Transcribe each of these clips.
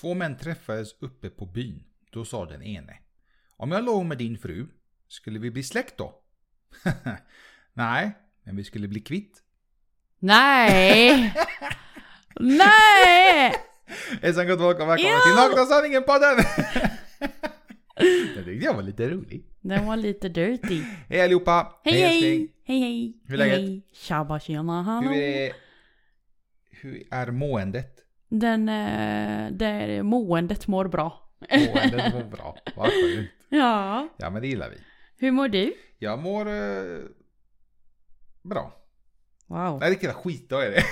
Två män träffades uppe på byn. Då sa den ene. Om jag låg med din fru, skulle vi bli släkt då? Nej, men vi skulle bli kvitt. Nej! Nej! Hejsan gott folk och välkomna till Nakna Sanningen-podden! Den tyckte jag var lite rolig. Den var lite dirty. Hej allihopa! Hej hej! Hej hej! Hur är läget? Hej. Tjabba tjena hallå! Hur är, hur är måendet? Den, eh, det måendet mår bra. Måendet mår bra. Vad skönt. Ja. Ja men det gillar vi. Hur mår du? Jag mår eh, bra. Wow. Nej riktigt skitdag är det.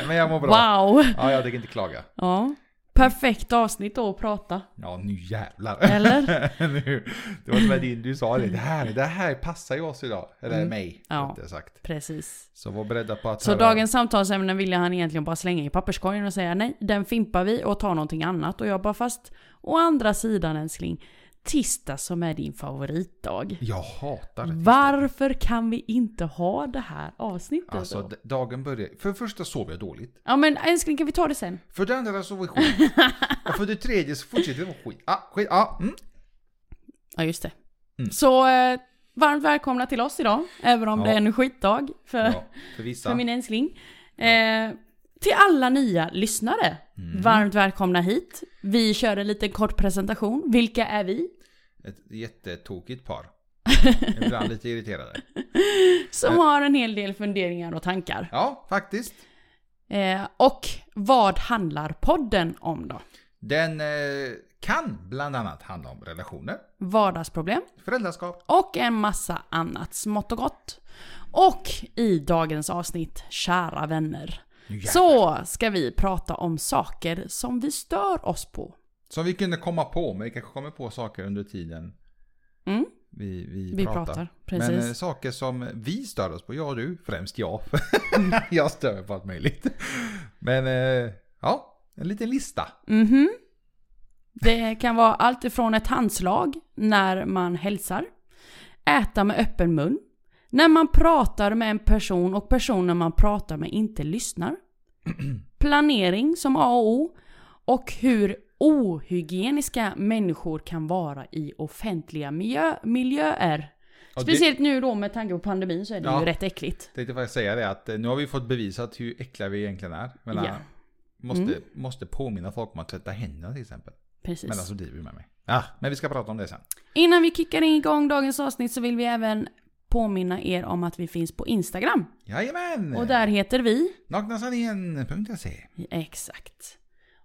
men jag mår bra. Wow! Ja jag tänker inte klaga. Ja. Perfekt avsnitt då att prata. Ja nu jävlar. Eller? nu, det var som din- du sa det. Det här, det här passar ju oss idag. Eller Mm. mig. Ja. rättare sagt. Precis. Så var beredda på att Så höra- dagens samtalsämne ville han egentligen bara slänga i papperskorgen och säga nej, den fimpar vi och tar någonting annat. Och jag bara fast, å andra sidan älskling, tisdag som är din favoritdag. Jag hatar det. Varför kan vi inte ha det här avsnittet Alltså då? d- dagen börjar... För det första sover jag dåligt. Ja men älskling kan vi ta det sen? För det andra sover jag skit. och för det tredje så fortsätter jag vara skit. Ah, skit. Ah, mm. Ja just det. Mm. Så eh, varmt välkomna till oss idag. Även om Ja. det är en skitdag för, Ja, för vissa. för min älskling. Eh, till alla nya lyssnare. Mm. Varmt välkomna hit. Vi kör en liten kort presentation. Vilka är vi? Ett jättetokigt par. Ibland lite irriterade. Som har en hel del funderingar och tankar. Ja, faktiskt. Eh, och vad handlar podden om då? Den eh, kan bland annat handla om relationer, Vardagsproblem föräldraskap. och en massa annat smått och gott. Och i dagens avsnitt, kära vänner, jävlar. så ska vi prata om saker som vi stör oss på. Som vi kunde komma på, men vi kanske kommer på saker under tiden Mm, vi, vi, vi pratar. pratar. Men eh, Precis. saker som vi stör oss på, jag och du, främst jag. jag stör mig på allt möjligt. Men eh, ja, en liten lista. Mhm. Det kan vara allt ifrån ett handslag när man hälsar, äta med öppen mun, när man pratar med en person och personen man pratar med inte lyssnar, planering som A och O och hur ohygieniska människor kan vara i offentliga miljö miljöer. Det- Speciellt nu då med tanke på pandemin så är det Ja. ju rätt äckligt. Tänkte faktiskt säga det att eh, nu har vi fått bevisat hur äckliga vi egentligen är. Men Ja. måste, Mm. måste påminna folk om att tvätta händerna till exempel. Precis. Men alltså driver med mig. Ja, men vi ska prata om det sen. Innan vi kickar igång dagens avsnitt så vill vi även påminna er om att vi finns på Instagram. Jajamän! Och där heter vi... Naknasanningen.se Exakt.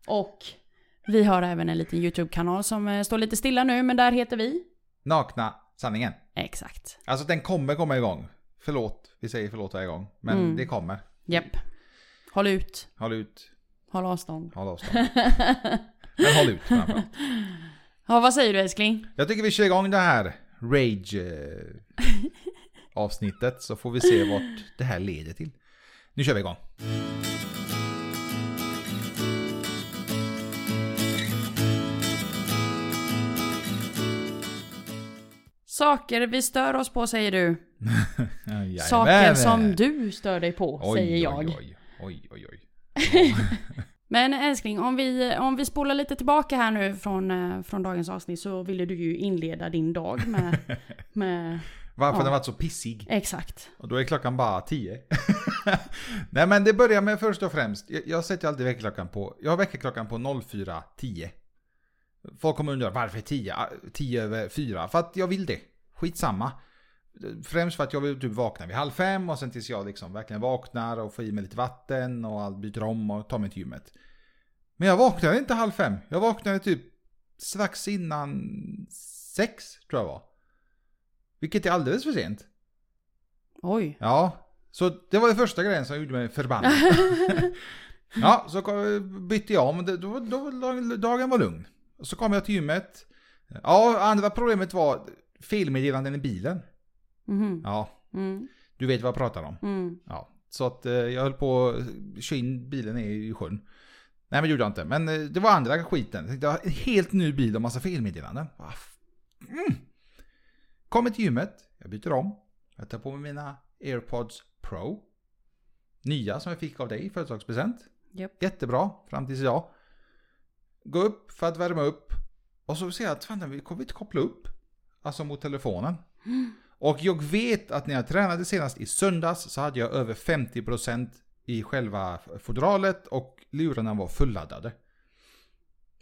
Och vi har även en liten YouTube-kanal som eh, står lite stilla nu, men där heter vi... Nakna sanningen. Exakt. Alltså den kommer komma igång. Förlåt, vi säger förlåt varje gång. Men Mm. det kommer. Japp. Håll ut. Håll ut, Håll avstånd. håll avstånd. Men håll ut framförallt. Ja, vad säger du älskling? Jag tycker vi kör igång det här Rage eh, avsnittet så får vi se vart det här leder till. Nu kör vi igång. Saker vi stör oss på säger du. Saker som du stör dig på Oj, säger jag. Oj, oj, oj, oj. Men älskling, om vi, om vi spolar lite tillbaka här nu från, eh, från dagens avsnitt så ville du ju inleda din dag med... med Varför Ja. den varit så pissig? exakt. Och då är klockan bara 10. Nej men det börjar med först och främst. Jag, jag sätter alltid väckarklockan på. Jag har väckarklockan på 04.10. Folk kommer undra varför 10? Ah, 10 över 4? För att jag vill det. Skitsamma. Främst för att jag vill typ vakna vid halv fem och sen tills jag liksom verkligen vaknar och får i mig lite vatten och allt byter om och tar mig till gymmet. Men jag vaknade inte halv fem. Jag vaknade typ strax innan sex tror jag var. Vilket är alldeles för sent. Oj. Ja, så det var det första grejen som gjorde mig förbannad. ja, så bytte jag om. Då, då, då, dagen var lugn. Så kom jag till gymmet. Ja, andra problemet var felmeddelanden i bilen. Mhm. Ja, Mm. du vet vad jag pratar om. Mm. Ja, så att eh, jag höll på att köra in bilen i sjön. Nej men det gjorde jag inte. Men eh, det var andra skiten. Jag har en helt ny bil och massa felmeddelanden. Mm. Kommer till gymmet. Jag byter om. Jag tar på mig mina AirPods Pro. Nya som jag fick av dig i företagspresent. Japp. Jättebra fram tills idag. Gå upp för att värma upp. Och så ser jag att fan, vi kommer inte koppla upp. Alltså mot telefonen. Och jag vet att när jag tränade senast i söndags så hade jag över 50% i själva fodralet och lurarna var fulladdade.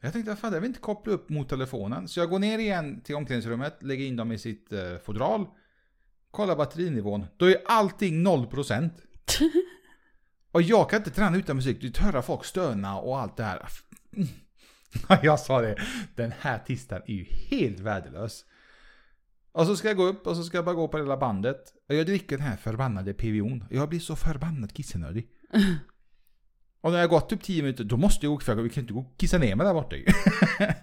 Jag tänkte, fan jag vill inte koppla upp mot telefonen. Så jag går ner igen till omklädningsrummet, lägger in dem i sitt eh, fodral. Kollar batterinivån. Då är allting 0%. och jag kan inte träna utan musik. Du höra folk stöna och allt det här. Jag sa det. Den här tisdagen är ju helt värdelös. Och så ska jag gå upp och så ska jag bara gå på det lilla bandet. Och jag dricker den här förbannade PVO'n. Jag blir så förbannat kissenödig. och när jag gått typ 10 minuter, då måste jag gå för vi kan inte gå och kissa ner mig där borta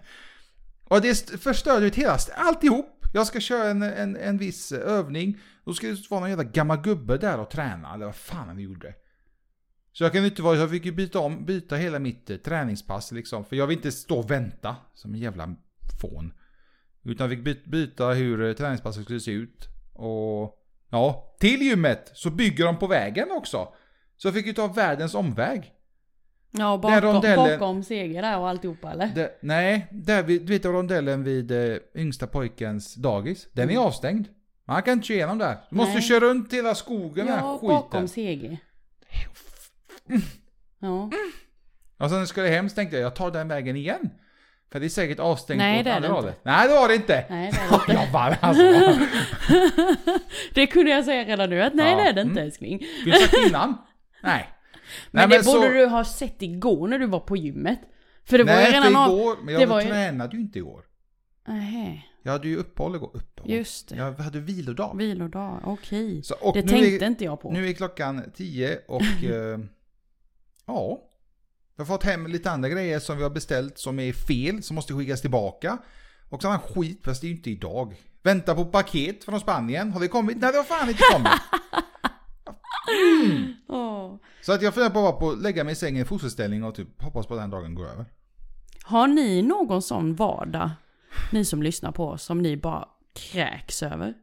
Och det förstörde ju hela, alltihop. Jag ska köra en, en, en viss övning. Då ska det vara någon jävla gammal gubbe där och träna, eller vad fan vi gjorde. Så jag kan inte vara, jag fick ju byta om, byta hela mitt eh, träningspass liksom. För jag vill inte stå och vänta som en jävla fån. Utan jag fick byta hur eh, träningspasset skulle se ut. Och ja, till gymmet så bygger de på vägen också. Så jag fick ju ta världens omväg. Ja, bakom, rondellen, bakom seger där och alltihopa eller? Det, nej, där vid, du vet rondellen vid eh, yngsta pojkens dagis. Den mm. är avstängd. Man kan inte köra igenom där. Du måste köra runt hela skogen ja, här skiten. Ja, bakom seger. Ja. Och sen ska jag hem så tänkte jag, jag tar den vägen igen. För det är säkert avstängt Nej, åt det andra hållet. Nej, det var det inte. Nej, det är det inte. jag alltså. det kunde jag säga redan nu, att nej, ja. det är det inte mm. älskling. Skulle du sagt innan? Nej. Men, Nej, det men borde så... du ha sett igår när du var på gymmet. För det Nej, var ju redan av... igår, men jag det var tränade ju inte igår. Nähä. Jag hade ju uppehåll igår. Uppehåll. Just det. Jag hade vilodag. Vilodag, okej. Okay. Det tänkte är, inte jag på. Nu är klockan tio och eh, ja. Jag har fått hem lite andra grejer som vi har beställt som är fel, som måste skickas tillbaka. Och sån skit, fast det är ju inte idag. Vänta på paket från Spanien. Har det kommit? Nej, det har fan inte kommit. Mm. Oh. Så att jag funderar på att lägga mig i sängen i fosterställning och typ hoppas på att den dagen går över. Har ni någon sån vardag, ni som lyssnar på oss, som ni bara kräks över?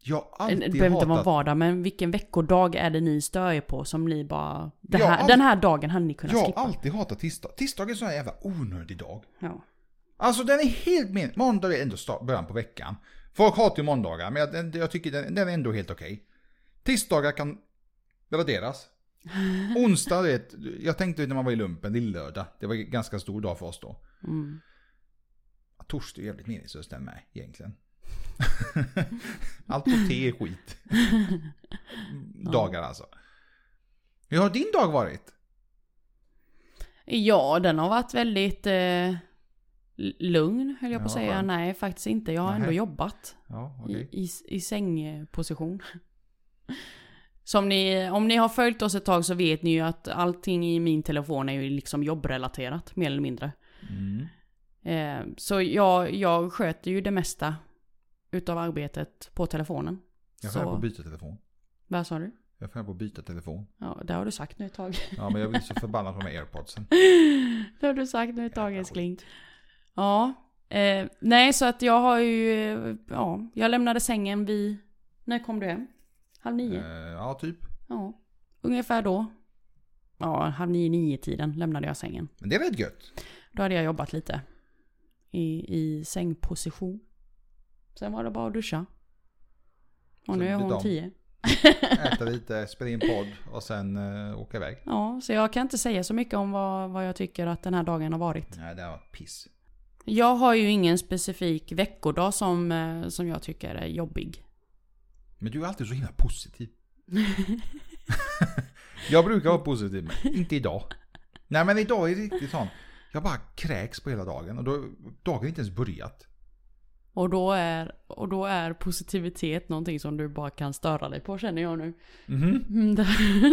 Jag har alltid Det behöver inte vara vardag, men vilken veckodag är det ni stör er på som ni bara... Här, all... Den här dagen hade ni kunnat jag skippa. Jag har alltid hatat tisdag. Tisdag är en sån här jävla onödig dag. Ja. Alltså den är helt min... Måndag är ändå början på veckan. Folk hatar ju måndagar, men jag, jag tycker den, den är ändå helt okej. Okay. Tisdagar kan raderas. Onsdag, vet, jag tänkte när man var i lumpen, det är lördag. Det var en ganska stor dag för oss då. Mm. Torsdag är jävligt meningslöst den med egentligen. Allt på te är skit. Dagar alltså. Hur har din dag varit? Ja, den har varit väldigt eh, lugn, höll jag på att säga. Skönt. Nej, faktiskt inte. Jag har Nej. ändå jobbat. Ja, okay. I, i, I sängposition. Som ni, om ni har följt oss ett tag så vet ni ju att allting i min telefon är ju liksom jobbrelaterat, mer eller mindre. Mm. Eh, så jag, jag sköter ju det mesta utav arbetet på telefonen. Jag får på att byta telefon. Vad sa du? Jag får på att byta telefon. Ja, det har du sagt nu ett tag. Ja, men jag blir så förbannad på de här airpodsen. det har du sagt nu ett tag älskling. Ja. Eh, nej, så att jag har ju, ja, jag lämnade sängen vid, när kom du hem? Halv nio? Eh, ja, typ. Ja, ungefär då. Ja, halv nio, nio tiden lämnade jag sängen. Men det är rätt gött. Då hade jag jobbat lite. I, i sängposition. Sen var det bara att duscha. Och så nu är hon tio. Äta lite, spela in podd och sen uh, åka iväg. Ja, så jag kan inte säga så mycket om vad, vad jag tycker att den här dagen har varit. Nej, det har varit piss. Jag har ju ingen specifik veckodag som, eh, som jag tycker är jobbig. Men du är alltid så himla positiv. jag brukar vara positiv, men inte idag. Nej men idag är det riktigt sånt. Jag bara kräks på hela dagen och då, dagen inte ens börjat. Och då, är, och då är positivitet någonting som du bara kan störa dig på känner jag nu. Mhm. Mm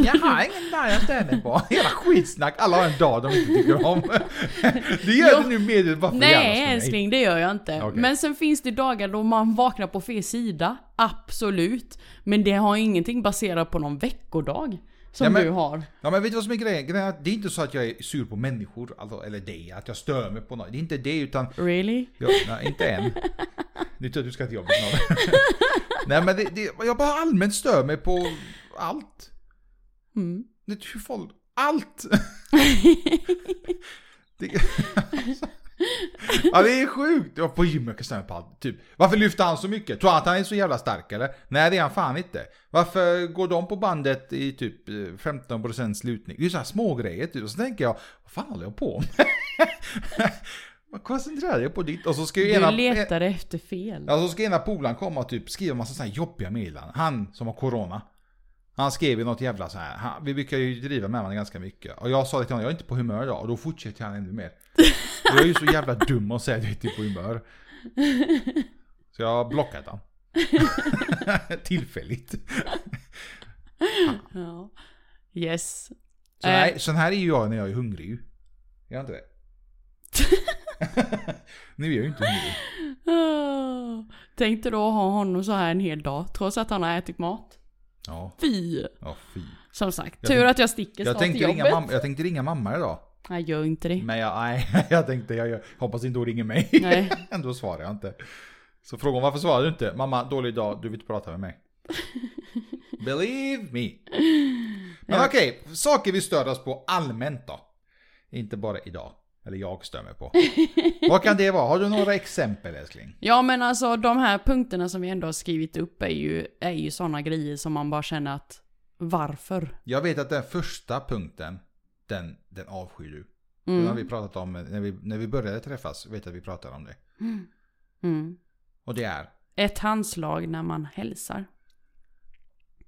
jag har ingen dag jag stör mig på. Hela skitsnack, alla har en dag de inte tycker om. Det gör jo, du nu medvetet bara för Nej älskling, det gör jag inte. Okay. Men sen finns det dagar då man vaknar på fel sida. Absolut. Men det har ingenting baserat på någon veckodag. Som ja, men, du har. Ja men vet du vad som är grejen? grejen är det är inte så att jag är sur på människor, alltså, eller det, att jag stör mig på något. Det är inte det utan... Really? Jag, nej, inte än. Nu tror jag du ska till jobbet snart. nej men det, det, jag bara allmänt stör mig på allt. Mm. Det är folk, allt! Det... ja det är sjukt. Jag på gymmet kan stämma på allt. Typ. Varför lyfter han så mycket? Tror han att han är så jävla stark eller? Nej det är han fan inte. Varför går de på bandet i typ eh, 15% slutning? Det är ju sådana små grejer typ. Och så tänker jag, vad fan håller jag på med? Vad koncentrerar jag på ditt? Och så ska ju Du ena... letar efter fel. Ja, så ska ena polaren komma och typ skriva massa sådana här jobbiga meddelanden. Han som har corona. Han skrev ju något jävla så här. Han, vi brukar ju driva med varandra ganska mycket. Och jag sa det till honom, jag är inte på humör idag. Och då fortsätter han ännu mer. Jag är ju så jävla dum och säger att jag inte är på humör. Så jag har blockat honom. Tillfälligt. Ja. Yes. Så Eh. här, sån här är ju jag när jag är hungrig ju. Är jag inte det? nu är jag ju inte hungrig. Ah. Tänkte då ha honom så här en hel dag, trots att han har ätit mat. Ja, Fy! ja fy. Som sagt, Jag tur tänk- att jag sticker Jag snart till tänkte, jobbet. ringa mamma, jag tänkte ringa mamma idag. Nej, gör inte det. Men jag, nej, jag tänkte, jag, jag hoppas inte hon ringer mig. Nej. Ändå svarar jag inte. Så frågan varför svarar du inte? Mamma, dålig dag, du vill inte prata med mig. Believe me. Men Ja. okej, saker vi stör oss på allmänt då. Inte bara idag. Eller jag stör mig på. Vad kan det vara? Har du några exempel älskling? Ja men alltså de här punkterna som vi ändå har skrivit upp är ju, är ju sådana grejer som man bara känner att varför? Jag vet att den första punkten, den, den avskyr du. Den har Mm. vi pratat om när vi, när vi började träffas. Vet jag att vi pratade om det. Mm. Och det är, Ett handslag när man hälsar.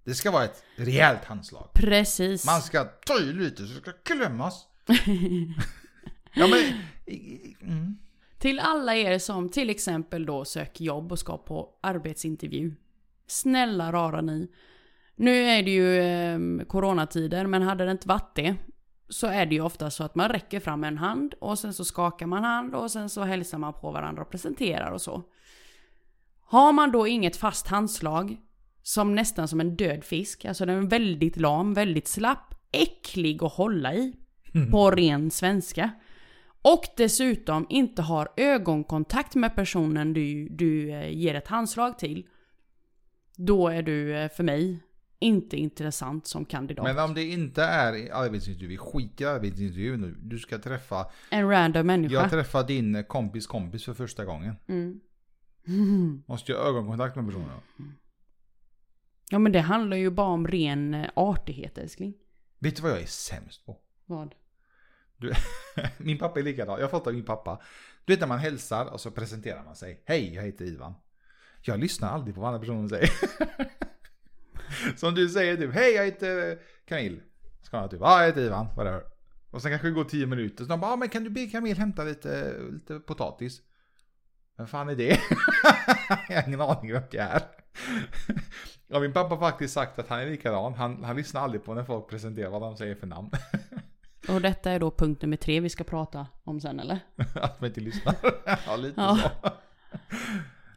det ska vara ett rejält handslag. Precis. Man ska ta i lite så det ska klämmas. ja men... Mm. Till alla er som till exempel då söker jobb och ska på arbetsintervju. Snälla rara ni. Nu är det ju eh, coronatider, men hade det inte varit det så är det ju ofta så att man räcker fram en hand och sen så skakar man hand och sen så hälsar man på varandra och presenterar och så. Har man då inget fast handslag som nästan som en död fisk, alltså den är väldigt lam, väldigt slapp, äcklig att hålla i på ren svenska. Och dessutom inte har ögonkontakt med personen du, du eh, ger ett handslag till. Då är du eh, för mig inte intressant som kandidat. Men om det inte är arbetsintervju, skit i arbetsintervju nu. Du ska träffa, En random människa. jag träffar din kompis kompis för första gången. Mm. Måste jag ha ögonkontakt med personen. Ja men det handlar ju bara om ren eh, artighet älskling. Vet du vad jag är sämst på? Vad? Du, min pappa är likadan. Jag av min pappa. Du vet när man hälsar och så presenterar man sig. Hej, jag heter Ivan. Jag lyssnar aldrig på vad andra personer säger. Som du säger typ, hej jag heter Camille. Ska han typ, ja jag heter Ivan, whatever. Och sen kanske det går tio minuter. Så de bara, ah, men kan du be Camille hämta lite, lite potatis? Vem fan är det? jag har ingen aning vem det är. Och min pappa har faktiskt sagt att han är likadan. Han, han lyssnar aldrig på när folk presenterar vad de säger för namn. Och detta är då punkt nummer tre vi ska prata om sen eller? Att man inte lyssnar. ja, lite Ja. så.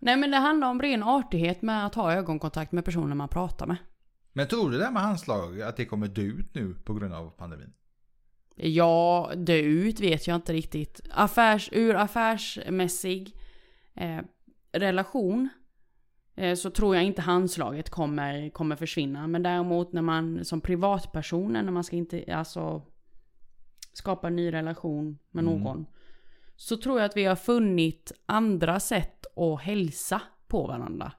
Nej men det handlar om ren artighet med att ha ögonkontakt med personer man pratar med. Men tror du det här med handslag, att det kommer dö ut nu på grund av pandemin? Ja, dö ut vet jag inte riktigt. Affärs, ur affärsmässig eh, relation eh, så tror jag inte handslaget kommer, kommer försvinna. Men däremot när man som privatperson, när man ska inte, alltså skapa en ny relation med Mm. Så tror jag att vi har funnit andra sätt att hälsa på varandra.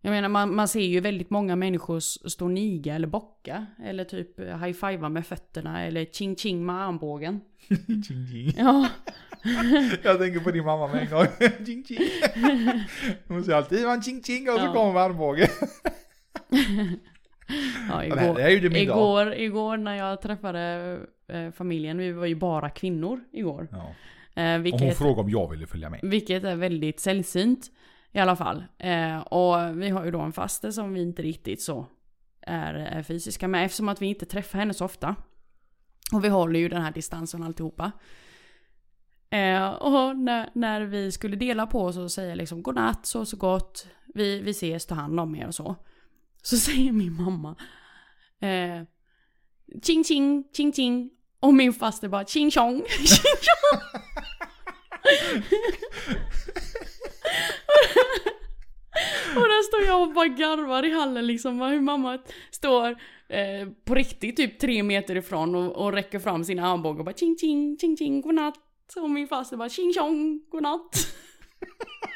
Jag menar man, man ser ju väldigt många människor stå niga eller bocka. Eller typ high-fiva med fötterna eller ching-ching med armbågen. Ching, ching. Ja, Jag tänker på din mamma med en gång. ching, ching. Hon säger alltid Ivan ching ching och så Ja. kommer armbågen. ja det igår, det gjorde min dag. igår, igår när jag träffade eh, familjen, vi var ju bara kvinnor igår. Ja. Eh, Och hon vilket, frågade om jag ville följa med. vilket är väldigt sällsynt i alla fall. Eh, och vi har ju då en faster som vi inte riktigt så är, är fysiska med eftersom att vi inte träffar henne så ofta. Och vi håller ju den här distansen alltihopa. Eh, och när, när vi skulle dela på oss och säga liksom godnatt, så så gott, vi, vi ses, ta hand om er och så. Så säger min mamma eh, ching ching, ching ching. Och min faster bara ching chong, ching chong. Och där står jag och bara garvar i hallen liksom. Hur mamma står eh, på riktigt typ tre meter ifrån och, och räcker fram sin armbåge och bara ching ching ching ching godnatt. Och min faster bara ching chong godnatt.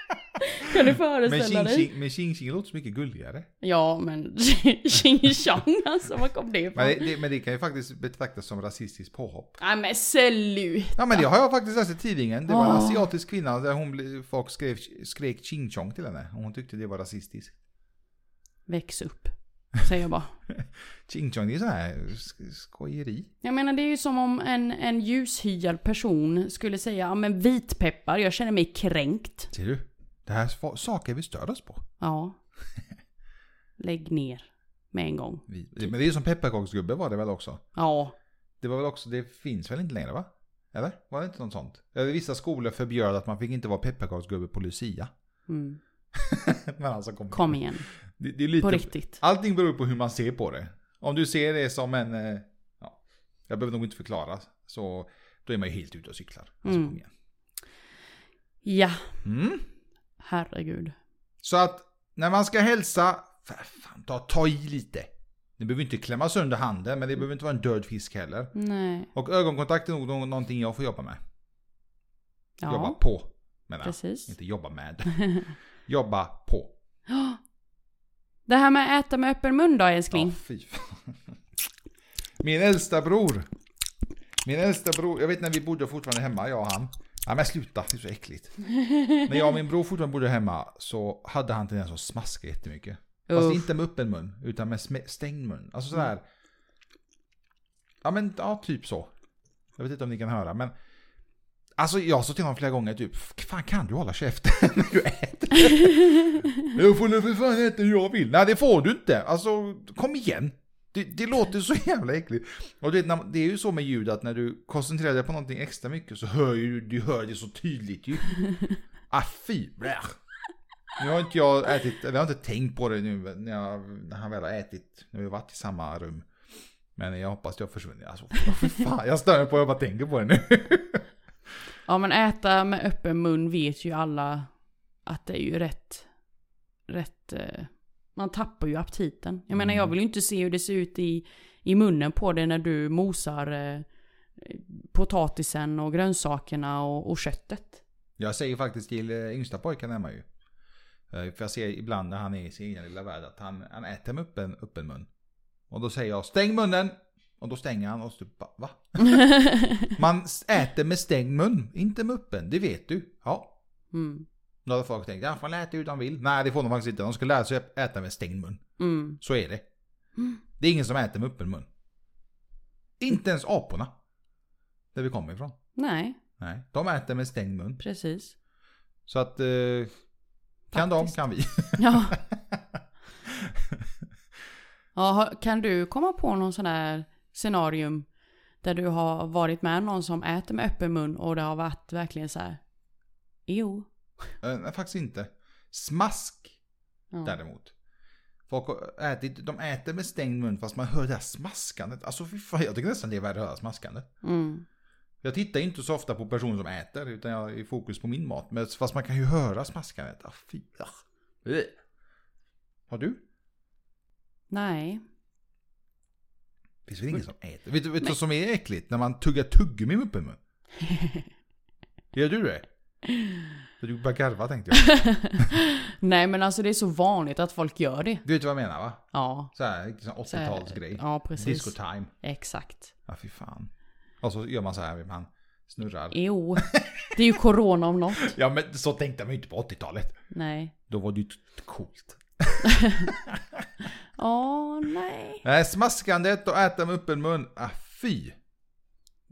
kan du Men föreställa Xing dig? Xing, men Xing Xing låter så mycket gulligare. Ja men ching chong alltså, vad kom det Men ifrån? det, det, men det kan ju faktiskt betraktas som rasistiskt påhopp. Nej men sluta! Ja men det har jag faktiskt läst i tidningen. Det var en Ah. asiatisk kvinna där hon, folk skrev, skrek ching chong till henne. Och hon tyckte det var rasistiskt. Väx upp, säger jag bara. Ching chong det är sån här sk- skojeri. Jag menar det är ju som om en, en ljushyad person skulle säga ja men vitpeppar, jag känner mig kränkt. Ser du? Det här är saker vi stör oss på. Ja. Lägg ner. Med en gång. Men det är ju som pepparkaksgubbe var det väl också? Ja. Det var väl också, det finns väl inte längre va? Eller? Var det inte något sånt? Eller vissa skolor förbjöd att man fick inte vara pepparkaksgubbe på Lucia. Mm. Men alltså kom, Kom igen. Det, det är lite, På riktigt. Allting beror på hur man ser på det. Om du ser det som en, eh, ja, jag behöver nog inte förklara, så då är man ju helt ute och cyklar. Alltså, Mm. Ja. Mm. Herregud. Så att när man ska hälsa, fan, ta, ta i lite. Det behöver inte klämma sönder handen, men det behöver inte vara en död fisk heller. Nej. Och ögonkontakt är nog nå- någonting jag får jobba med. Jobba Ja. på, menar. Precis. Inte jobba med. jobba på. Det här med att äta med öppen mun då älskling? Ja, fy fan. Min äldsta bror. Min äldsta bror, jag vet när vi bodde fortfarande hemma, jag och han. Ja men sluta, det är så äckligt. När jag och min bror fortfarande bodde hemma så hade han tendens att smaska jättemycket. Fast Uff. inte med öppen mun, utan med stängd mun. Alltså sådär. Ja men, ja typ så. Jag vet inte om ni kan höra, men. Alltså jag sa till honom flera gånger typ, fan kan du hålla käften när du äter? jag får för fan äta hur jag vill. Nej det får du inte, alltså kom igen. Det, det låter så jävla äckligt. Och det, det är ju så med ljud att när du koncentrerar dig på någonting extra mycket så hör ju, du hör det så tydligt ju. Ah fy, blä. Nu har inte jag ätit, eller jag har inte tänkt på det nu när, jag, när han väl har ätit. Nu har vi varit i samma rum. Men jag hoppas det har försvunnit. Alltså, fan, jag stör mig på att jag bara tänker på det nu. Ja men äta med öppen mun vet ju alla att det är ju rätt, rätt, eh, man tappar ju aptiten. Jag menar jag Mm. vill ju inte se hur det ser ut i, i munnen på dig när du mosar eh, potatisen och grönsakerna och, och köttet. Jag säger faktiskt till eh, yngsta pojken hemma ju. Eh, För jag ser ibland när han är i sin egen lilla värld att han, han äter med öppen, öppen mun. Och då säger jag stäng munnen! Och då stänger han och så typ va? Man äter med stängd mun, inte med öppen, det vet du. Ja. Mm. Då hade folk tänkt, ja får äta hur de vill. Nej det får de faktiskt inte, de ska lära sig att äta med stängd mun. Mm. Så är det. Mm. Det är ingen som äter med öppen mun. Inte ens aporna. Där vi kommer ifrån. Nej, Nej, de äter med stängd mun. precis. Så att, eh, kan de Faktiskt. kan vi. Ja. ja, kan du komma på någon sån där scenarium där du har varit med någon som äter med öppen mun och det har varit verkligen så här. Jo. Eh, Nej, faktiskt inte. Smask Ja. däremot. Folk har ätit, de äter med stängd mun fast man hör det här smaskandet. Alltså fy fan, jag tycker nästan det är värre att höra smaskandet. Mm. Jag tittar inte så ofta på personer som äter utan jag är i fokus på min mat. Men fast man kan ju höra smaskandet. Ah, fy. Ah. Har du? Nej. Finns väl ingen som äter? Vet du vad som är äckligt? När man tuggar tuggummi med öppen mun. Gör du det? Så du bara garva tänkte jag. Nej men alltså det är så vanligt att folk gör det. Du vet vad jag menar va? Ja. Så här, riktigt sån Så här- 80-talsgrej. Ja precis. Disco time. Exakt. Ja fy fan. Och så gör man så här, man snurrar. Jo. Det är ju corona om något. Ja men så tänkte man ju inte på 80-talet. Nej. Då var det ju coolt. Åh nej. Nej, smaskandet och äta med öppen mun. Ah, fy.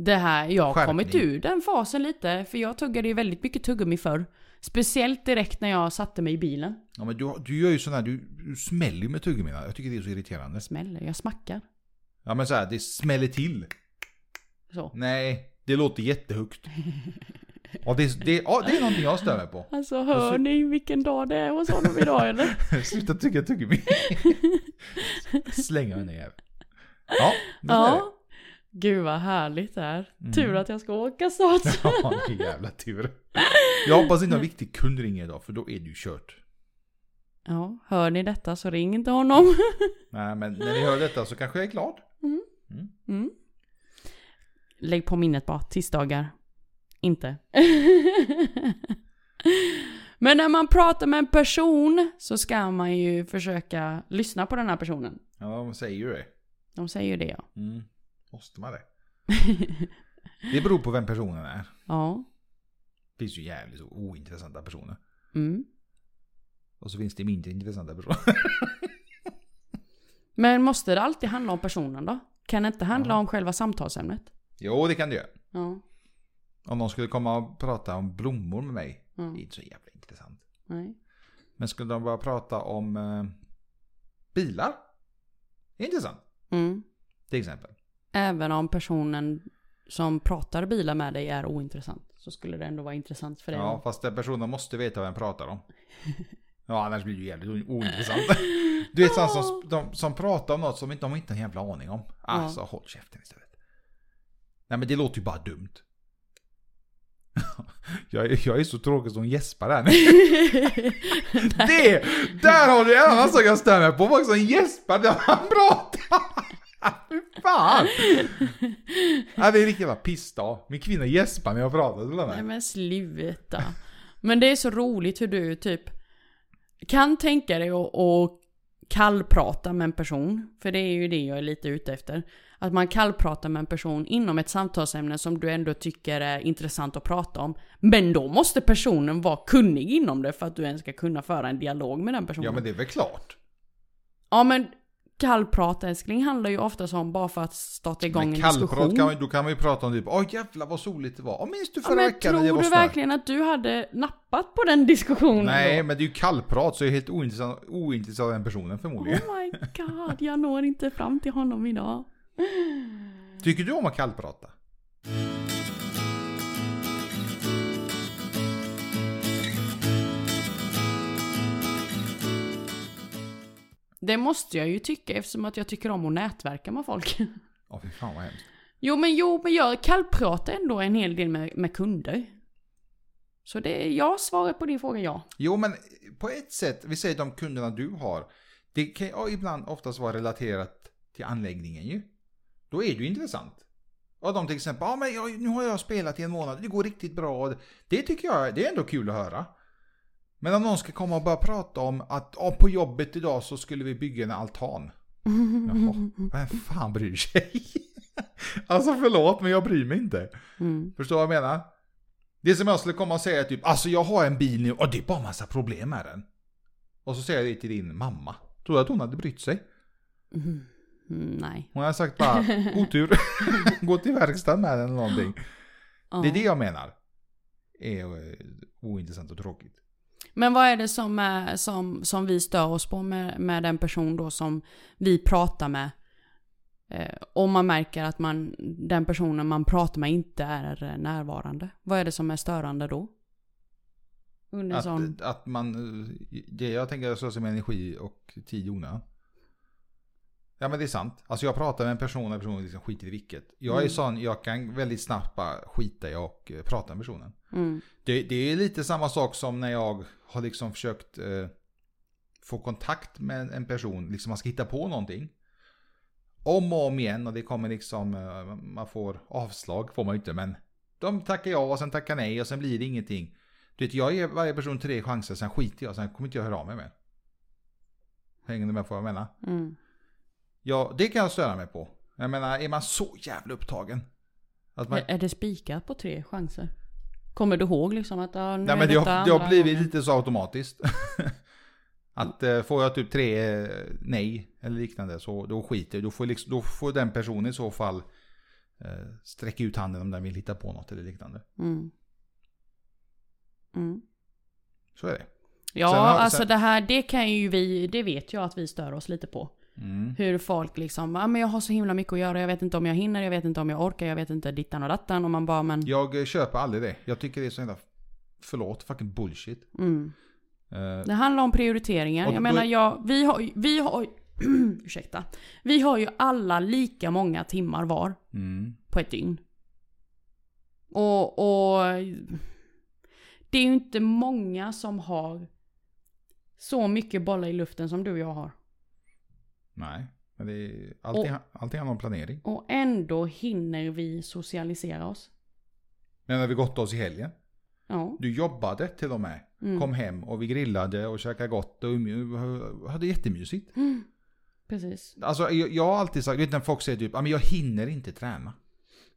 Det här, jag har kommit ur den fasen lite. För jag tuggade ju väldigt mycket tuggummi förr. Speciellt direkt när jag satte mig i bilen. Ja men du, du gör ju sån här, du, du smäller ju med tuggummina. Jag tycker det är så irriterande. Smäller, jag smackar. Ja men så här, det smäller till. Så. Nej, det låter jättehögt. Ja det, det, ja, det är någonting jag stör mig på. Alltså hör ni vilken dag det är hos honom idag eller? Sluta tugga tuggummi. Slänga den ner. Ja, det. ja. Gud vad härligt det är. Mm. Tur att jag ska åka snart. Ja, det är jävla tur. Jag hoppas inte en viktig kund ringer idag för då är ju kört. Ja, hör ni detta så ring inte honom. Nej, men när ni hör detta så kanske jag är glad. Mm. Lägg på minnet bara, tisdagar. Inte. Men när man pratar med en person så ska man ju försöka lyssna på den här personen. Ja, de säger ju det. De säger ju det ja. Måste man det? Det beror på vem personen är. Ja. Det finns ju jävligt så ointressanta personer. Mm. Och så finns det mindre intressanta personer. Men måste det alltid handla om personen då? Kan det inte handla om själva samtalsämnet? jo, det kan det göra. Ja. Om någon skulle komma och prata om blommor med mig. Ja. Det är inte så jävla intressant. Nej. Men skulle de bara prata om eh, bilar? Det är intressant. Mm. Till exempel. Även om personen som pratar bilar med dig är ointressant. Så skulle det ändå vara intressant för dig. Ja, fast den personen måste veta den pratar om. Ja, annars blir det ju jävligt ointressant. Du vet sådana som, de, som pratar om något som de inte har en jävla aning om. Alltså, håll käften istället. Nej men det låter ju bara dumt. Jag jag är så tråkig som gäspar här. Det! Där har du en annan sak jag stör mig på. Folk som gäspar när man pratar. Fy fan! Ja, det är riktigt jävla pissdag. Min kvinna gäspar när jag pratar. till henne. Nej men sluta. Men det är så roligt hur du typ kan tänka dig att, kallprata med en person. För det är ju det jag är lite ute efter. Att man kallpratar med en person inom ett samtalsämne som du ändå tycker är intressant att prata om. Men då måste personen vara kunnig inom det för att du ens ska kunna föra en dialog med den personen. Ja men det är väl klart. Ja men kallprat älskling handlar ju oftast om bara för att starta igång Men en diskussion. kan då kan man ju prata om typ Åh jävlar vad soligt det var. Åh minns du Ja, förra men veckan när jag tror var du snö? verkligen att du hade nappat på den diskussionen Nej då? men det är ju kallprat så är det helt ointressant, ointressant av den personen förmodligen. Oh my god, jag når inte fram till honom idag. Tycker du om att kallprata? Det måste jag ju tycka eftersom att jag tycker om att nätverka med folk. Ja fy fan vad hemskt. Jo men jo, men jag kallpratar ändå en hel del med, med kunder. Så det är ja, svaret på din fråga ja. Jo men på ett sätt, vi säger de kunderna du har. Det kan ju ibland oftast vara relaterat till anläggningen ju. Då är det ju intressant. Och de till exempel, ja men jag, nu har jag spelat i en månad, det går riktigt bra. Det tycker jag, det är ändå kul att höra. Men om någon ska komma och börja prata om att ja, på jobbet idag så skulle vi bygga en altan. Jaha, vem fan bryr sig? alltså förlåt men jag bryr mig inte. Mm. Förstår vad jag menar? Det är som jag skulle komma och säga typ, alltså jag har en bil nu och det är bara massa problem med den. Och så säger jag det till din mamma. Tror du att hon hade brytt sig? Mm, nej. Hon hade sagt bara, otur. Gå till verkstad med den eller någonting. Ja. Det är det jag menar. Är eh, ointressant och tråkigt. Men vad är det som, är, som, som vi stör oss på med, med den person då som vi pratar med? Eh, om man märker att man, den personen man pratar med inte är närvarande. Vad är det som är störande då? Under en sån... Att, att man, eh, det jag tänker så som energi och tid i onödan. Ja men det är sant. Alltså jag pratar med en person och personen liksom skiter i vilket. Jag är Mm. sån, jag kan väldigt snabbt bara skita i och eh, prata med personen. Mm. Det, det är lite samma sak som när jag har liksom försökt eh, få kontakt med en person, liksom man ska hitta på någonting. Om och om igen och det kommer liksom, eh, man får avslag, får man ju inte, men de tackar ja och sen tackar nej och sen blir det ingenting. Du vet, jag ger varje person tre chanser, sen skiter jag, sen kommer inte jag höra av mig mer. Hänger du med på vad jag menar? Mm. Ja, det kan jag störa mig på. Jag menar, är man så jävla upptagen? Att man, Är, det spikat på tre chanser? Kommer du ihåg liksom att ja, nu Nej är men det har, det har blivit gången? lite så automatiskt. att eh, får jag typ tre eh, nej eller liknande så då skiter jag. Då får, liksom, då får den personen i så fall eh, sträcka ut handen om den vill hitta på något eller liknande. Mm. Mm. Så är det. Ja, Sen alltså sen- det här, det kan ju vi, det vet jag att vi stör oss lite på. Mm. Hur folk liksom, ja men jag har så himla mycket att göra, jag vet inte om jag hinner, jag vet inte om jag orkar, jag vet inte dittan och dattan. Och man bara, men... Jag eh, köper aldrig det. Jag tycker det är så jävla, förlåt, fucking bullshit. Mm. Eh, Det handlar om prioriteringar. Jag då- menar, jag, vi har vi har ursäkta. Vi har ju alla lika många timmar var mm. på ett dygn. Och, och det är ju inte många som har så mycket bollar i luften som du och jag har. Nej, men det är allting, allting handlar om planering. Och ändå hinner vi socialisera oss. Men när vi gått oss i helgen. Ja. Du jobbade till och med. Mm. Kom hem och vi grillade och käkade gott och hade jättemysigt. Mm. Precis. Alltså jag, jag har alltid sagt, vet när folk säger typ, "Ja, men jag hinner inte träna.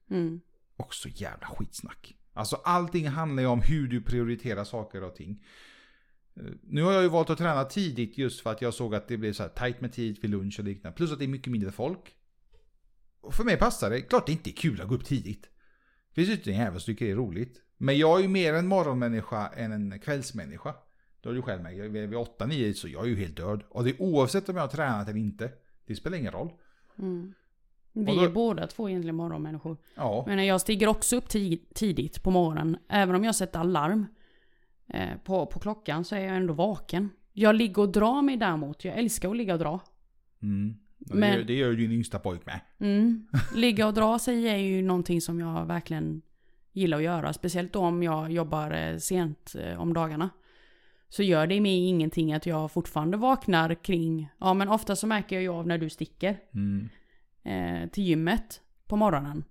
Mm. Också jävla skitsnack. Alltså allting handlar ju om hur du prioriterar saker och ting. Nu har jag ju valt att träna tidigt just för att jag såg att det blev så här tajt med tid vid lunch och liknande. Plus att det är mycket mindre folk. Och för mig passar det. Klart det inte är kul att gå upp tidigt. Det finns ju inte en jävel som tycker det är roligt. Men jag är ju mer en morgonmänniska än en kvällsmänniska. Då är du själv med. Jag är Vid 8-9 så jag är ju helt död. Och det är oavsett om jag har tränat eller inte. Det spelar ingen roll. Mm. Vi då- är båda två egentligen morgonmänniskor. Ja. Men jag stiger också upp ti- tidigt på morgonen. Även om jag sätter alarm eh, på, på klockan så är jag ändå vaken. Jag ligger och drar mig däremot. Jag älskar att ligga och dra. Mm. Och Men- Det, gör, det gör ju din yngsta pojk med. Mm. Ligga och dra sig är ju någonting som jag verkligen gillar att göra. Speciellt då om jag jobbar eh, sent eh, om dagarna. Så gör det mig ingenting att jag fortfarande vaknar kring, ja men ofta så märker jag ju av när du sticker Mm. eh, till gymmet på morgonen.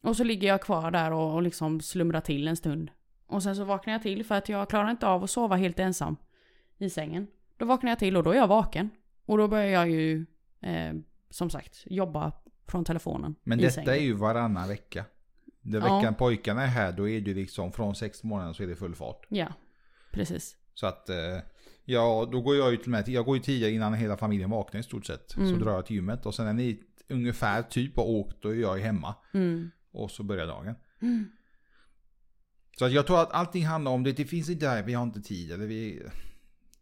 Och så ligger jag kvar där och, och liksom slumrar till en stund. Och sen så vaknar jag till för att jag klarar inte av att sova helt ensam i sängen. Då vaknar jag till och då är jag vaken. Och då börjar jag ju, eh, som sagt, jobba från telefonen Men i detta sängen. är ju varannan vecka. Den Ja. veckan pojkarna är här, då är det ju liksom från sex månader så är det full fart. Ja, precis. Så att, eh, ja, då går jag ju till med, jag går ju tidigare innan hela familjen vaknar i stort sett. Så Mm. drar jag till gymmet och sen när ni ungefär typ har åkt, då är jag ju hemma. Mm. Och så börjar dagen. Mm. Så att jag tror att allting handlar om det, det finns inte där, vi har inte tid eller vi,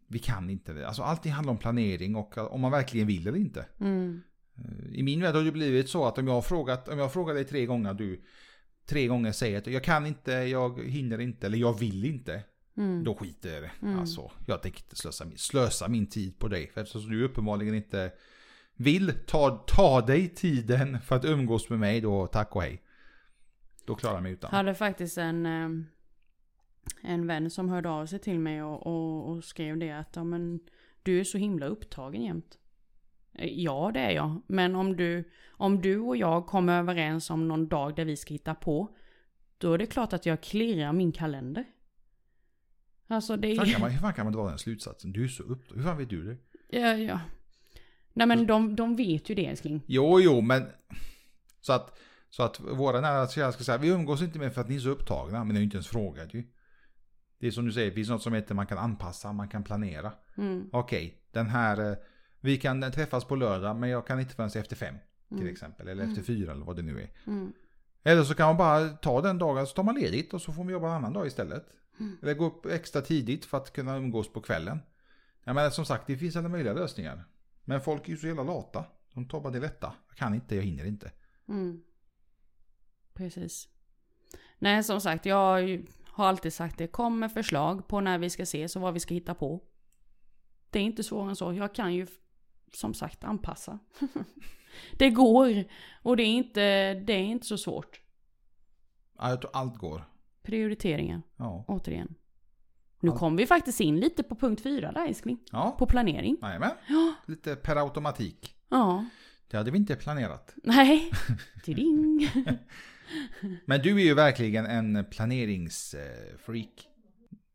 vi kan inte. Alltså allting handlar om planering och om man verkligen vill eller inte. Mm. Eh, I min värld har det blivit så att om jag har frågat, om jag frågar dig tre gånger, du tre gånger säger att jag kan inte, jag hinner inte eller jag vill inte. Mm. Då skiter jag i det. Mm. Alltså, jag tänker inte slösa min, slösa min tid på dig. För eftersom du uppenbarligen inte vill ta, ta dig tiden för att umgås med mig, då tack och hej. Då klarar jag mig utan. Hade faktiskt en, eh, en vän som hörde av sig till mig och, och, och skrev det att ja, men, du är så himla upptagen jämt. Eh, Ja, det är jag. Men om du, om du och jag kommer överens om någon dag där vi ska hitta på, då är det klart att jag klirrar min kalender. Alltså det Hur fan är... kan man, kan man dra den slutsatsen? Du är så upp... Hur fan vet du det? Ja, ja. Nej men de, de vet ju det älskling. Jo, jo, men... Så att, så att våra nära kära ska säga, vi umgås inte med för att ni är så upptagna, men ni har inte ens frågat ju. Det är som du säger, det finns något som heter man kan anpassa, man kan planera. Mm, Okej, den här, eh, vi kan träffas på lördag, men jag kan inte förrän efter fem. Till Mm. exempel, eller efter fyra eller vad det nu är. mm, Eller så kan man bara ta den dagen, så tar man ledigt och så får man jobba en annan dag istället. Mm. Eller gå upp extra tidigt för att kunna umgås på kvällen. Jag menar som sagt, det finns alla möjliga lösningar. Men folk är ju så jävla lata. De tar bara det lätta. Jag kan inte, jag hinner inte. mm. Precis. Nej som sagt, jag har alltid sagt det. Kom med förslag på när vi ska ses och vad vi ska hitta på. Det är inte svårare än så. Jag kan ju som sagt anpassa. det går. Och det är inte, det är inte så svårt. Ja, jag tror allt går. Prioriteringar, Ja. återigen. Nu kom vi faktiskt in lite på punkt fyra där älskling. Ja, På planering. Jajamän. Ja. Lite per automatik. Ja. Det hade vi inte planerat. Nej. Tiding. Men du är ju verkligen en planeringsfreak.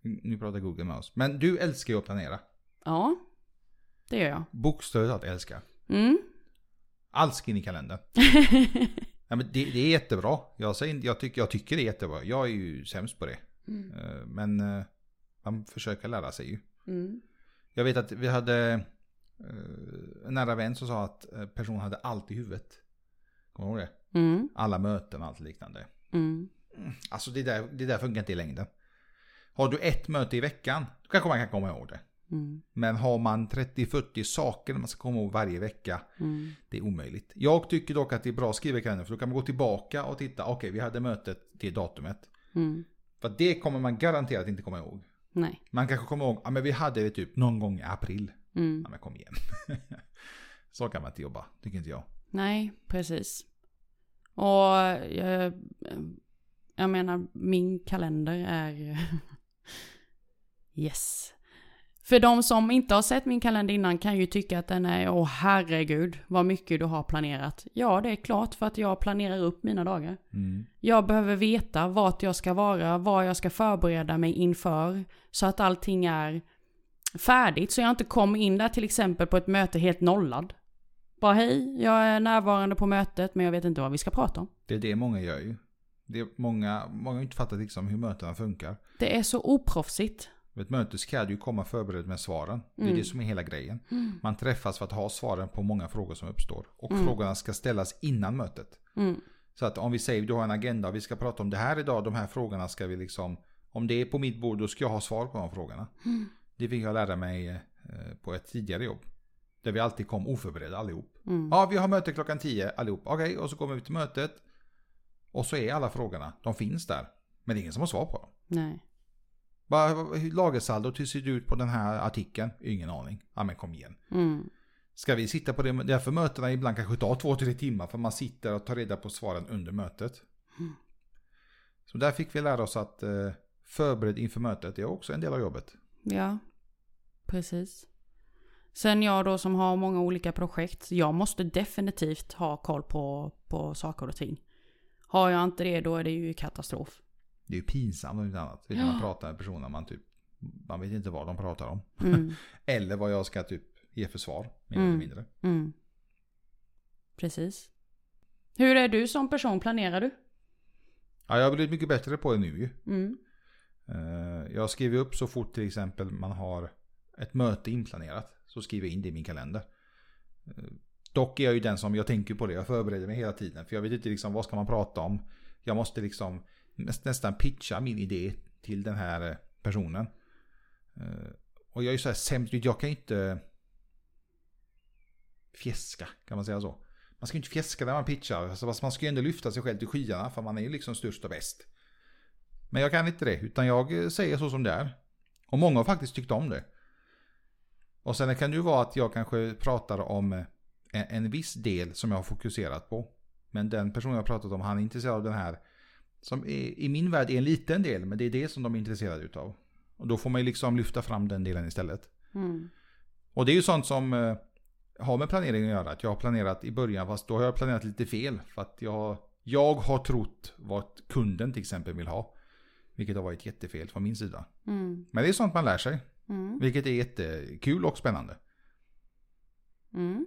Nu pratar Google med oss. Men du älskar ju att planera. Ja. Det gör jag. Bokstavligt talat älskar. Mm. Allt in i kalendern. Ja, men det, det är jättebra. Jag, säger, jag, tycker, jag tycker det är jättebra. Jag är ju sämst på det. Mm. Eh, Men eh, man försöker lära sig ju. Mm. Jag vet att vi hade eh, en nära vän som sa att personen hade allt i huvudet. Kommer du ihåg det? Mm. Alla möten och allt liknande. Mm. Alltså det där, det där funkar inte i längden. Har du ett möte i veckan, då kanske man kan komma ihåg det. Mm. Men har man 30-40 saker man ska komma ihåg varje vecka, Mm. det är omöjligt. Jag tycker dock att det är bra att skriva i kalendern, för då kan man gå tillbaka och titta, okej vi hade mötet till datumet. Mm. För det kommer man garanterat inte komma ihåg. Nej. Man kanske kommer ihåg, ja men vi hade det typ någon gång i april. Mm. Ja men kom igen. Så kan man inte jobba, tycker inte jag. Nej, precis. Och jag, jag menar, min kalender är yes. För de som inte har sett min kalender innan kan ju tycka att den är, åh herregud, vad mycket du har planerat. Ja, det är klart för att jag planerar upp mina dagar. Mm. Jag behöver veta vart jag ska vara, vad jag ska förbereda mig inför. Så att allting är färdigt. Så jag inte kommer in där till exempel på ett möte helt nollad. Bara hej, jag är närvarande på mötet men jag vet inte vad vi ska prata om. Det är det många gör ju. Det är många, många har inte fattat liksom hur mötena funkar. Det är så oproffsigt. Ett möte ska du komma förberedd med svaren. Det är Mm. det som är hela grejen. Man träffas för att ha svaren på många frågor som uppstår. Och Mm. frågorna ska ställas innan mötet. Mm. Så att om vi säger du har en agenda och vi ska prata om det här idag, de här frågorna ska vi liksom, om det är på mitt bord då ska jag ha svar på de frågorna. Mm. Det fick jag lära mig eh, på ett tidigare jobb. Där vi alltid kom oförberedda allihop. Mm. Ja, vi har möte klockan 10 allihop. Okej, och så kommer vi till mötet. Och så är alla frågorna, de finns där. Men det är ingen som har svar på dem. Nej. Bara, lagersaldot, hur ser det ut på den här artikeln? Ingen aning. Ja men kom igen. Mm. Ska vi sitta på det? Därför mötena ibland kanske tar två, tre timmar. För man sitter och tar reda på svaren under mötet. Mm. Så där fick vi lära oss att eh, förbered inför mötet är också en del av jobbet. Ja, precis. Sen jag då som har många olika projekt, jag måste definitivt ha koll på, på saker och ting. Har jag inte det då är det ju katastrof. Det är ju pinsamt om inte annat. När man pratar med personer man typ, man vet inte vad de pratar om. Mm, Eller vad jag ska typ ge för svar, mer Mm. eller mindre. mm. Precis. Hur är du som person? Planerar du? Ja, jag har blivit mycket bättre på det nu ju. Mm. Eh, Jag skriver upp så fort till exempel man har ett möte inplanerat. Så skriver jag in det i min kalender. Eh, dock är jag ju den som, jag tänker på det, jag förbereder mig hela tiden. För jag vet inte liksom vad ska man prata om. Jag måste liksom nästan pitcha min idé till den här eh, personen. Eh, och jag är ju så här sämst, jag kan ju inte fjäska, kan man säga så. Man ska ju inte fjäska när man pitchar, alltså, man ska ju ändå lyfta sig själv till skyarna för man är ju liksom störst och bäst. Men jag kan inte det, utan jag säger så som det är. Och många har faktiskt tyckt om det. Och sen kan det ju vara att jag kanske pratar om eh, en, en viss del som jag har fokuserat på. Men den personen jag har pratat om, han är intresserad av den här. Som är, i min värld är en liten del, men det är det som de är intresserade utav. Och då får man ju liksom lyfta fram den delen istället. Mm. Och det är ju sånt som eh, har med planering att göra. Att jag har planerat i början, fast då har jag planerat lite fel. För att jag, jag har trott vad kunden till exempel vill ha. Vilket har varit jättefel från min sida. Mm. Men det är sånt man lär sig. Mm. Vilket är jättekul och spännande. Mm.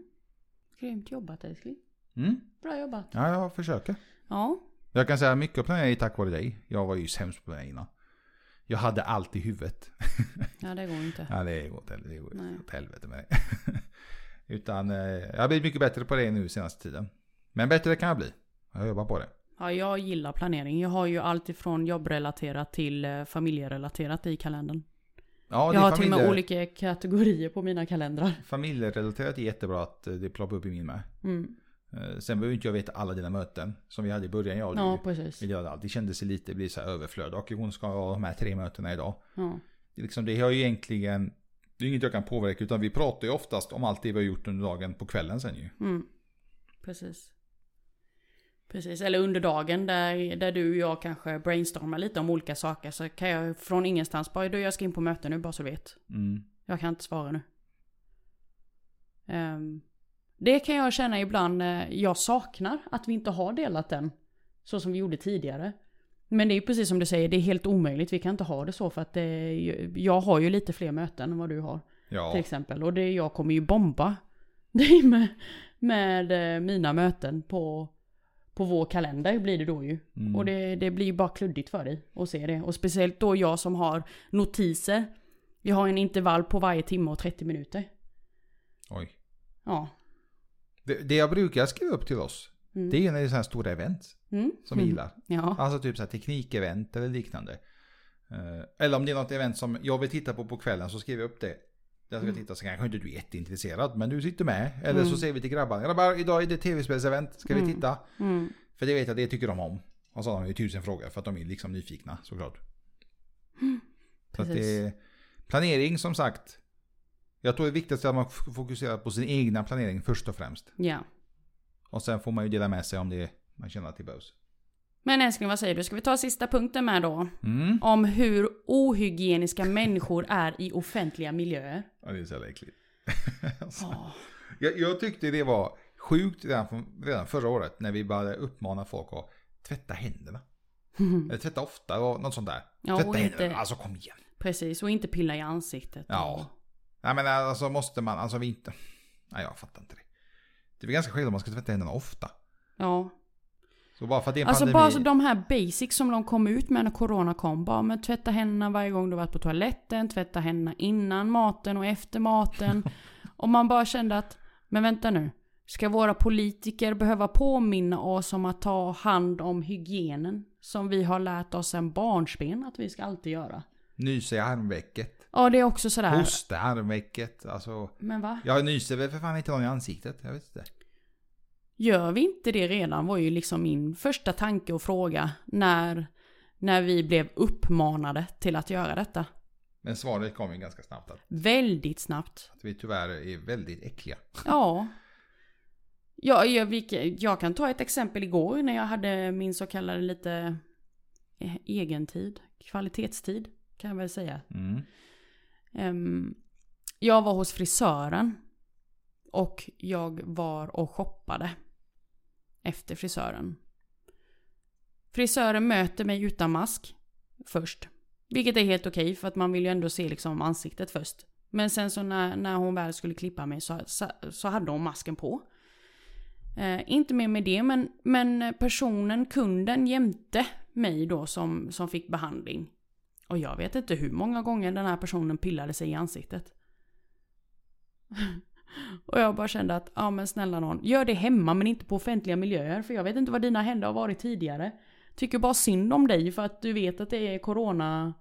Grymt jobbat älskling. Mm. Bra jobbat. Ja, jag försöker. Ja. Jag kan säga mycket av planering är tack vare dig. Jag var ju sämst på det innan. Jag hade allt i huvudet. Ja det går inte. Ja, det går åt helvete, det går Nej. åt helvete med det. Utan eh, jag har blivit mycket bättre på det nu senaste tiden. Men bättre kan jag bli. Jag jobbar på det. Ja, jag gillar planering. Jag har ju allt ifrån jobbrelaterat till eh, familjerelaterat i kalendern. Ja, jag har till och med olika kategorier på mina kalendrar. Familjerelaterat är jättebra att eh, det ploppar upp i min med. Mm. Eh, Sen behöver inte jag veta alla dina möten. Som vi hade i början, jag och Ja, precis. Allt. Det kändes lite, det blir så här överflöd. Och hon ska ha de här tre mötena idag. Ja. Det, är liksom, det har ju egentligen, det är inget jag kan påverka. Utan vi pratar ju oftast om allt det vi har gjort under dagen på kvällen sen ju. Mm. Precis. Precis, eller under dagen där, där du och jag kanske brainstormar lite om olika saker så kan jag från ingenstans bara, du jag ska in på möte nu bara så du vet. Mm. Jag kan inte svara nu. Ehm, det kan jag känna ibland, eh, jag saknar att vi inte har delat den. Så som vi gjorde tidigare. Men det är ju precis som du säger, det är helt omöjligt. Vi kan inte ha det så för att det, jag har ju lite fler möten än vad du har. Ja, Till exempel. Och det, jag kommer ju bomba dig med, med eh, mina möten på, på vår kalender blir det då ju. Mm. Och det, det blir ju bara kluddigt för dig att se det. Och speciellt då jag som har notiser. Jag har en intervall på varje timme och 30 minuter. oj. Ja. Det, det jag brukar skriva upp till oss. Mm. Det är när det är så här stora event. Mm. Som vi Mm. gillar. Ja. Alltså typ så här teknikevent eller liknande. Eh, Eller om det är något event som jag vill titta på på kvällen så skriver jag upp det. Jag ska Mm. titta så kanske inte du är jätteintresserad men du sitter med. Eller så Mm. säger vi till grabbarna. Grabbar idag är det tv-spelsevent. Ska vi Mm. titta? För det vet jag det tycker de om. Och så har de ju tusen frågor för att de är liksom nyfikna såklart. Så det planering som sagt. Jag tror det viktigaste är att man fokuserar på sin egna planering först och främst. Ja. Och sen får man ju dela med sig om det man känner att det behövs. Men älskling, vad säger du? Ska vi ta sista punkten med då? Mm. Om hur ohygieniska människor är i offentliga miljöer. Ja, det är så jävla äckligt. Alltså, Åh. jag, jag tyckte det var sjukt redan, från, redan förra året när vi började uppmana folk att tvätta händerna. Eller tvätta ofta och något sånt där. Ja, tvätta händerna, inte- alltså kom igen. Precis, och inte pilla i ansiktet. Ja. Nej men alltså måste man, alltså vi inte. Nej jag fattar inte det. Det är väl ganska självklart att man ska tvätta händerna ofta. Ja. Så bara för att det är en Alltså pandemi. bara så de här basics som de kom ut med när corona kom. Bara med tvätta händerna varje gång du varit på toaletten, tvätta händerna innan maten och efter maten. och man bara kände att, men vänta nu. Ska våra politiker behöva påminna oss om att ta hand om hygienen? Som vi har lärt oss en barnsben att vi ska alltid göra. Nysa i armvecket. Ja, det är också sådär. Hosta i armvecket. Alltså. Men va? Jag nyser väl för fan inte någon i ansiktet. Jag vet inte. Gör vi inte det redan var ju liksom min första tanke och fråga när, när vi blev uppmanade till att göra detta. Men svaret kom ju ganska snabbt. Att, Väldigt snabbt. att vi tyvärr är väldigt äckliga. Ja. Ja, jag, vilka- jag kan ta ett exempel igår när jag hade min så kallade lite eh, egentid, kvalitetstid kan jag väl säga. Mm. Ehm, jag var hos frisören och jag var och shoppade efter frisören. Frisören möter mig utan mask först. Vilket är helt okej för att man vill ju ändå se liksom ansiktet först. Men sen så när, när hon väl skulle klippa mig så, så, så hade hon masken på. Eh, inte mer med det men, men personen, kunden jämte mig då som, som fick behandling. Och jag vet inte hur många gånger den här personen pillade sig i ansiktet. Och jag bara kände att, ja men snälla någon, gör det hemma men inte på offentliga miljöer. För jag vet inte vad dina händer har varit tidigare. Tycker bara synd om dig för att du vet att det är corona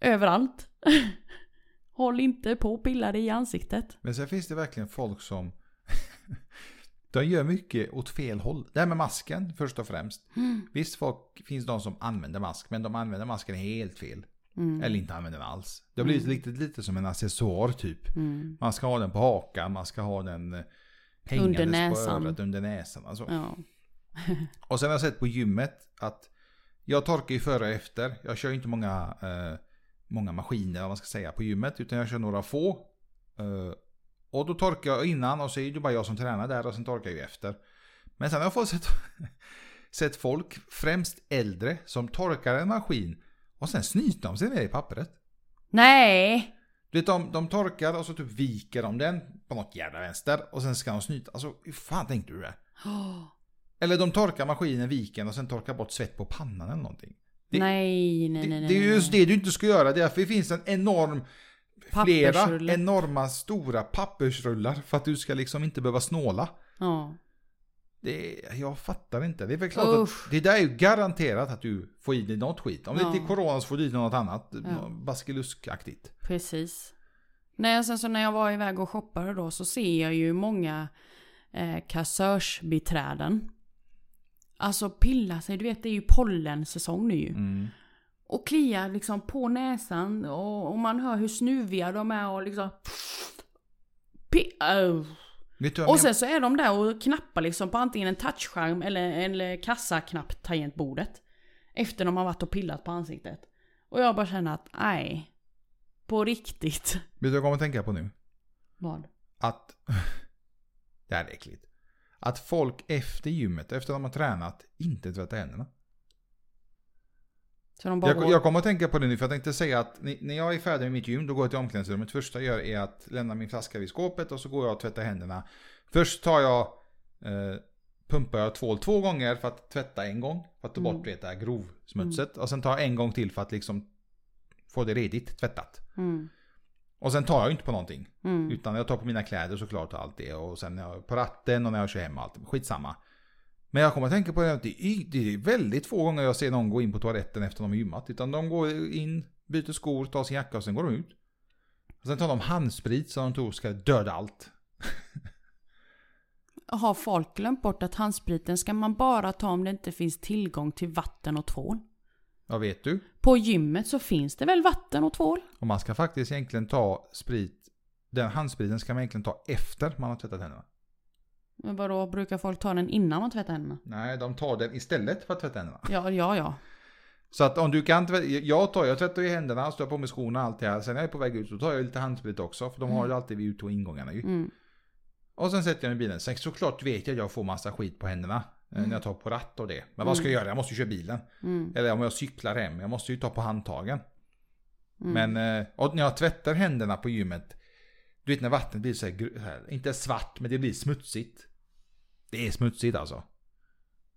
överallt. Håll inte på och pilla dig i ansiktet. Men sen finns det verkligen folk som de gör mycket åt fel håll. Det här med masken först och främst. Visst folk, finns de som använder mask men de använder masken helt fel. Mm. Eller inte använder den alls. Det har blivit lite, lite som en accessoar typ. Mm. Man ska ha den på hakan, man ska ha den eh, hängandes Under näsan. på örat, under näsan. Alltså. Ja. Och sen har jag sett på gymmet att jag torkar ju före och efter. Jag kör ju inte många, eh, många maskiner vad man ska säga på gymmet. Utan jag kör några få. Eh, och då torkar jag innan och så är det bara jag som tränar där och sen torkar jag ju efter. Men sen har jag fått sett, sett folk, främst äldre, som torkar en maskin och sen snyter de sig ner i pappret. Nej! Du vet, de, de torkar och så typ viker de den på något jävla vänster och sen ska de snyta. Alltså hur fan tänkte du det? Åh, Eller de torkar maskinen, viken och sen torkar bort svett på pannan eller någonting. Det- nej, nej, Det, nej, nej. det är just det du inte ska göra. Därför finns en enorm, flera enorma stora pappersrullar. För att du ska liksom inte behöva snåla. Ja. Det, jag fattar inte. Det är väl klart Uff. att det där är ju garanterat att du får i dig något skit. Om det Ja. inte är corona så får du i dig något annat. Ja. Baskeluskaktigt. Precis. Nej, sen så när jag var iväg och shoppade då så ser jag ju många eh, kassörsbiträden. Alltså pilla sig, du vet det är ju pollensäsong nu ju. Mm. Och kliar liksom på näsan och, och man hör hur snuviga de är och liksom... Pi- Au. Och sen så är de där och knappar liksom på antingen en touchskärm eller, eller kassaknapp tangentbordet. Efter de har varit och pillat på ansiktet. Och jag bara känner att nej. På riktigt. Vet du vad jag kommer att tänka på nu? Vad? Att... det här är äckligt. Att folk efter gymmet, efter de har tränat, inte tvättar händerna. Så de bara Jag, går... jag kommer att tänka på det nu för jag tänkte säga att ni- när jag är färdig med mitt gym då går jag till omklädningsrummet. Första jag gör är att lämna min flaska vid skåpet och så går jag och tvättar händerna. Först tar jag, eh, pumpar jag tvål två gånger för att tvätta en gång. För att ta bort Mm. det här grovsmutset. Och sen tar jag en gång till för att liksom få det redigt tvättat. Mm. Och sen tar jag inte på någonting. Mm. Utan jag tar på mina kläder såklart och allt det. Och sen på ratten och när jag kör hem och allt. Skitsamma. Men jag kommer att tänka på det att det är, väldigt få gånger jag ser någon gå in på toaletten efter de har gymmat. Utan de går in, byter skor, tar sin jacka och sen går de ut. Och sen tar de handsprit som de tror ska döda allt. Har folk glömt bort att handspriten ska man bara ta om det inte finns tillgång till vatten och tvål? Vad vet du? På gymmet så finns det väl vatten och tvål? Och man ska faktiskt egentligen ta sprit. Den handspriten ska man egentligen ta efter man har tvättat händerna. Men vadå, brukar folk ta den innan man tvättar händerna? Nej, de tar den istället för att tvätta händerna. Ja, ja, ja. Så att om du kan tvätta, jag tar, jag tvättar ju händerna, står på mig skorna och allt det här. Sen när jag är på väg ut så tar jag lite handsprit också, för de har ju alltid vid ut och ingångarna ju. Mm. Och sen sätter jag mig i bilen. Sen såklart vet jag att jag får massa skit på händerna. eh, När jag tar på ratt och det. Men vad ska jag göra? Jag måste ju köra bilen. Mm. Eller om jag cyklar hem. Jag måste ju ta på handtagen. Mm. Men eh, när jag tvättar händerna på gymmet. Du vet när vattnet blir så här, inte svart men det blir smutsigt. Det är smutsigt alltså.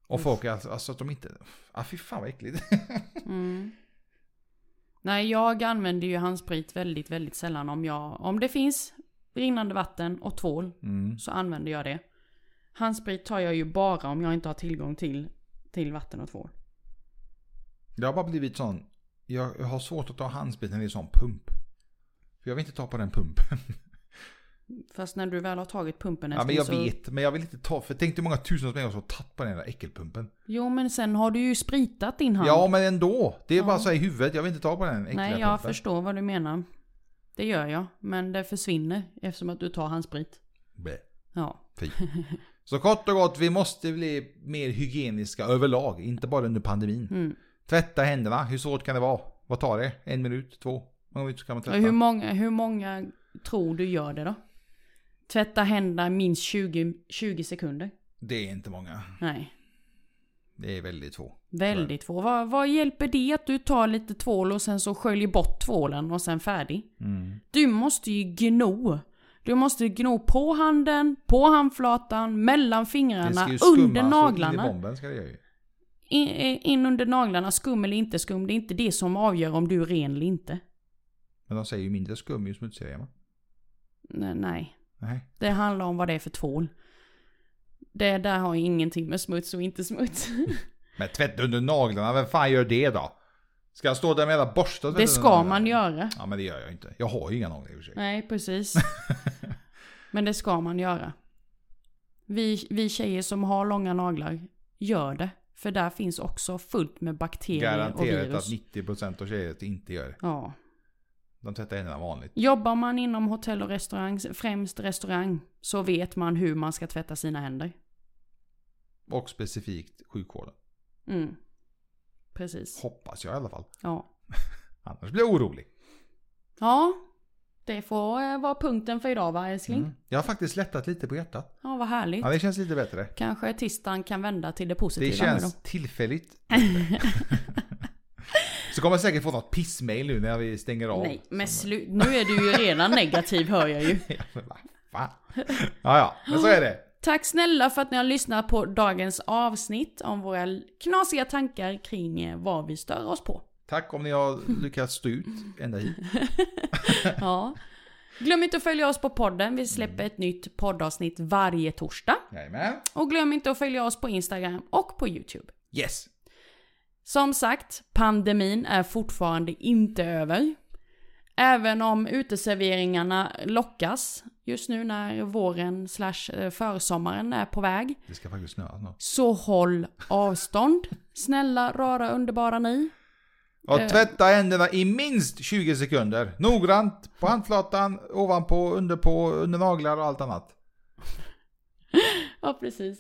Och folk är alltså, alltså att de inte, ah fy fan vad äckligt. Mm. Nej, jag använder ju handsprit väldigt, väldigt sällan om jag... Om det finns rinnande vatten och tvål Mm. så använder jag det. Handsprit tar jag ju bara om jag inte har tillgång till, till vatten och tvål. Det har bara blivit sån, jag, jag har svårt att ta handsprit när det är sån pump. För jag vill inte ta på den pumpen. Fast när du väl har tagit pumpen Ja men jag så... vet, men jag vill inte ta, för tänk hur många tusentals människor som har tagit på den där äckelpumpen. Jo men sen har du ju spritat din hand. Ja men ändå, det är Ja. bara så i huvudet, jag vill inte ta på den äckliga Nej, jag pumpen. förstår vad du menar. Det gör jag. Men det försvinner eftersom att du tar handsprit. Blä. Ja. Fy. Så kort och gott, vi måste bli mer hygieniska överlag, inte bara under pandemin. Mm. Tvätta händerna, hur svårt kan det vara? Vad tar det? En minut? Två? Hur, många, hur många tror du gör det då? Tvätta händerna minst 20, 20 sekunder? Det är inte många. Nej. Det är väldigt få. Väldigt få. Vad, vad hjälper det att du tar lite tvål och sen så sköljer bort tvålen och sen färdig? Mm. Du måste ju gno. Du måste gno på handen, på handflatan, mellan fingrarna, under naglarna. bomben. In, in under naglarna, skum eller inte skum. Det är inte det som avgör om du är ren eller inte. Men de säger ju mindre skum ju smutsigare man. Nej, nej. Nej. Det handlar om vad det är för tvål. Det där har ju ingenting med smuts och inte smuts. Men tvätta under naglarna, vem fan gör det då? Ska jag stå där med hela borsten och Det ska man göra. Ja men det gör jag inte. Jag har ju inga naglar i och för sig. Nej, precis. Men det ska man göra. Vi, vi tjejer som har långa naglar gör det. För där finns också fullt med bakterier och Garanterat virus. att 90% av tjejer inte gör det. Ja. De tvättar händerna vanligt. Jobbar man inom hotell och restaurang, främst restaurang, så vet man hur man ska tvätta sina händer. Och specifikt sjukvården. Mm. Precis. Hoppas jag i alla fall. Ja. Annars blir jag orolig. Ja. Det får eh, vara punkten för idag va älskling? Mm. Jag har faktiskt lättat lite på hjärtat. Ja, vad härligt. Ja, det känns lite bättre. Kanske tisdagen kan vända till det Det positiva då. känns tillfälligt. Så kommer jag säkert få något pissmail nu när vi stänger av. Nej, men Som- slu- nu är du ju redan negativ hör jag ju. Ja, men vad fan. Ja, ja, men så är det. Tack snälla för att ni har lyssnat på dagens avsnitt om våra knasiga tankar kring eh, vad vi stör oss på. Tack om ni har lyckats stå ut ända hit. Ja. Glöm inte att följa oss på podden. Vi släpper ett nytt poddavsnitt varje torsdag. Jajamän. Och glöm inte att följa oss på Instagram och på YouTube. Yes. Som sagt, pandemin är fortfarande inte över. Även om uteserveringarna lockas just nu när våren slash eh, försommaren är på väg. Det ska faktiskt snöa snart. Så håll avstånd. Snälla, rara, underbara ni. Och Eh. tvätta händerna i minst 20 sekunder. Noggrant på handflatan, ovanpå, underpå, under naglar och allt annat. Ja, precis.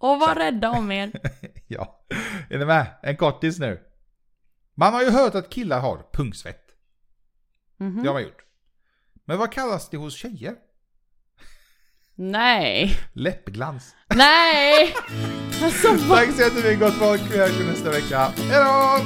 Och var rädda om er. Ja. Är ni med? En kortis nu. Man har ju hört att killar har pungsvett. Mhm. Det har man gjort. Men vad kallas det hos tjejer? Nej. Läppglans. Nej! Alltså. Tack så jättemycket gott folk. Vi hörs nästa vecka. Hejdå!